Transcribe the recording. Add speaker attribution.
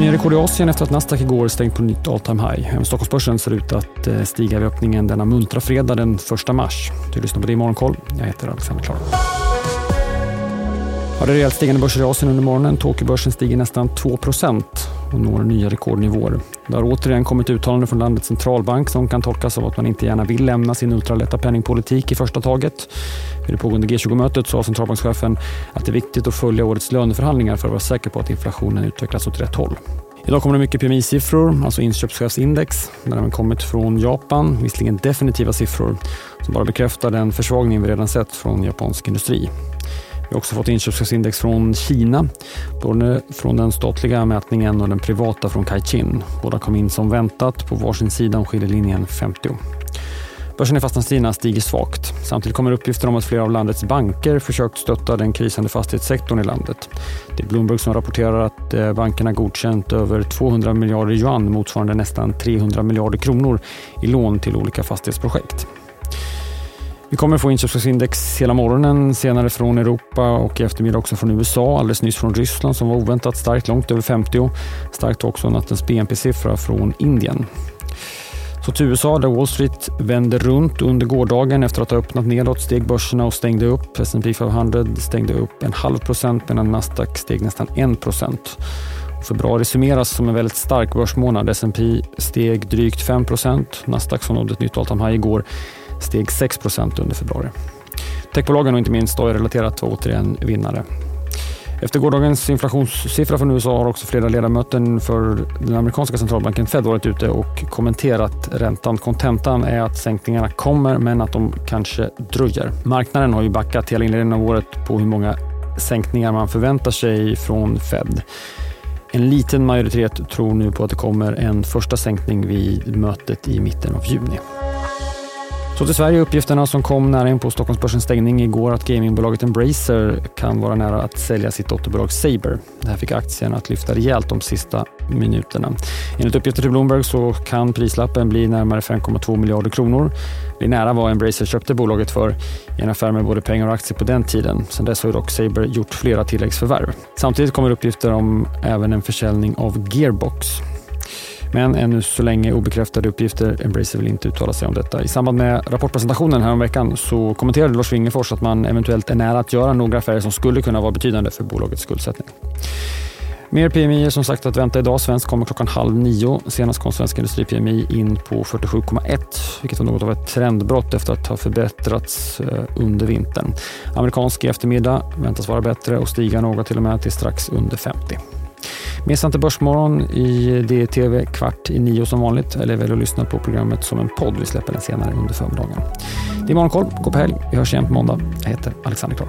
Speaker 1: nya rekord i Asien efter att Nasdaq igår stängt på nytt all time high. Även Stockholmsbörsen ser ut att eh, stiga vid öppningen denna muntra fredag den 1 mars. Du lyssnar på det i Morgonkoll. Jag heter Alexander Klar. Ja, det är rejält stigande börser i Asien under morgonen. Tokyobörsen stiger nästan 2% och når nya rekordnivåer. Det har återigen kommit uttalanden från landets centralbank som kan tolkas som att man inte gärna vill lämna sin ultralätta penningpolitik i första taget. Vid det pågående G20-mötet sa centralbankschefen att det är viktigt att följa årets löneförhandlingar för att vara säker på att inflationen utvecklas åt rätt håll. Idag kommer det mycket PMI-siffror, alltså inköpschefsindex. Den har även kommit från Japan, visserligen definitiva siffror som bara bekräftar den försvagning vi redan sett från japansk industri. Vi har också fått inköpschefsindex från Kina, både från den statliga mätningen och den privata från Caixin. Båda kom in som väntat på varsin sida om skiljelinjen 50. Börsen i Fastlandskina stiger svagt. Samtidigt kommer uppgifter om att flera av landets banker försökt stötta den krisande fastighetssektorn i landet. Det är Bloomberg som rapporterar att eh, bankerna godkänt över 200 miljarder yuan motsvarande nästan 300 miljarder kronor i lån till olika fastighetsprojekt. Vi kommer få inköpschefsindex hela morgonen, senare från Europa och i eftermiddag också från USA. Alldeles nyss från Ryssland som var oväntat starkt, långt över 50. Starkt också nattens BNP-siffra från Indien. Så till USA där Wall Street vände runt under gårdagen efter att ha öppnat nedåt steg börserna och stängde upp. S&P 500 stängde upp en halv procent medan Nasdaq steg nästan en procent. Februari summeras som en väldigt stark börsmånad. S&P steg drygt 5 Nasdaq som nådde ett nytt all time high igår steg 6% under februari. Techbolagen och inte minst AI-relaterat var återigen vinnare. Efter gårdagens inflationssiffra från USA har också flera ledamöter för den amerikanska centralbanken Fed varit ute och kommenterat räntan. Kontentan är att sänkningarna kommer, men att de kanske dröjer. Marknaden har ju backat hela inledningen av året på hur många sänkningar man förväntar sig från Fed. En liten majoritet tror nu på att det kommer en första sänkning vid mötet i mitten av juni. Så till Sverige uppgifterna som kom nära in på Stockholmsbörsens stängning igår att gamingbolaget Embracer kan vara nära att sälja sitt dotterbolag Saber. Det här fick aktien att lyfta rejält de sista minuterna. Enligt uppgifter till Bloomberg så kan prislappen bli närmare 5,2 miljarder kronor. Det är nära vad Embracer köpte bolaget för i en affär med både pengar och aktier på den tiden. Sedan dess har dock Saber gjort flera tilläggsförvärv. Samtidigt kommer uppgifter om även en försäljning av Gearbox. Men ännu så länge obekräftade uppgifter. Embracer vill inte uttala sig om detta. I samband med rapportpresentationen häromveckan så kommenterade Lars Wingefors att man eventuellt är nära att göra några affärer som skulle kunna vara betydande för bolagets skuldsättning. Mer PMI är som sagt att vänta idag. Svensk kommer klockan halv nio. Senast kom Svensk Industri-PMI in på 47,1 vilket var något av ett trendbrott efter att ha förbättrats eh, under vintern. Amerikansk i eftermiddag väntas vara bättre och stiga något till och med till strax under 50. Missa inte Börsmorgon i DTV kvart i nio som vanligt eller välj att lyssna på programmet som en podd. Vi släpper den senare under förmiddagen. Det är Morgonkoll. Gå på helg. Vi hörs igen på måndag. Jag heter Alexander Klar.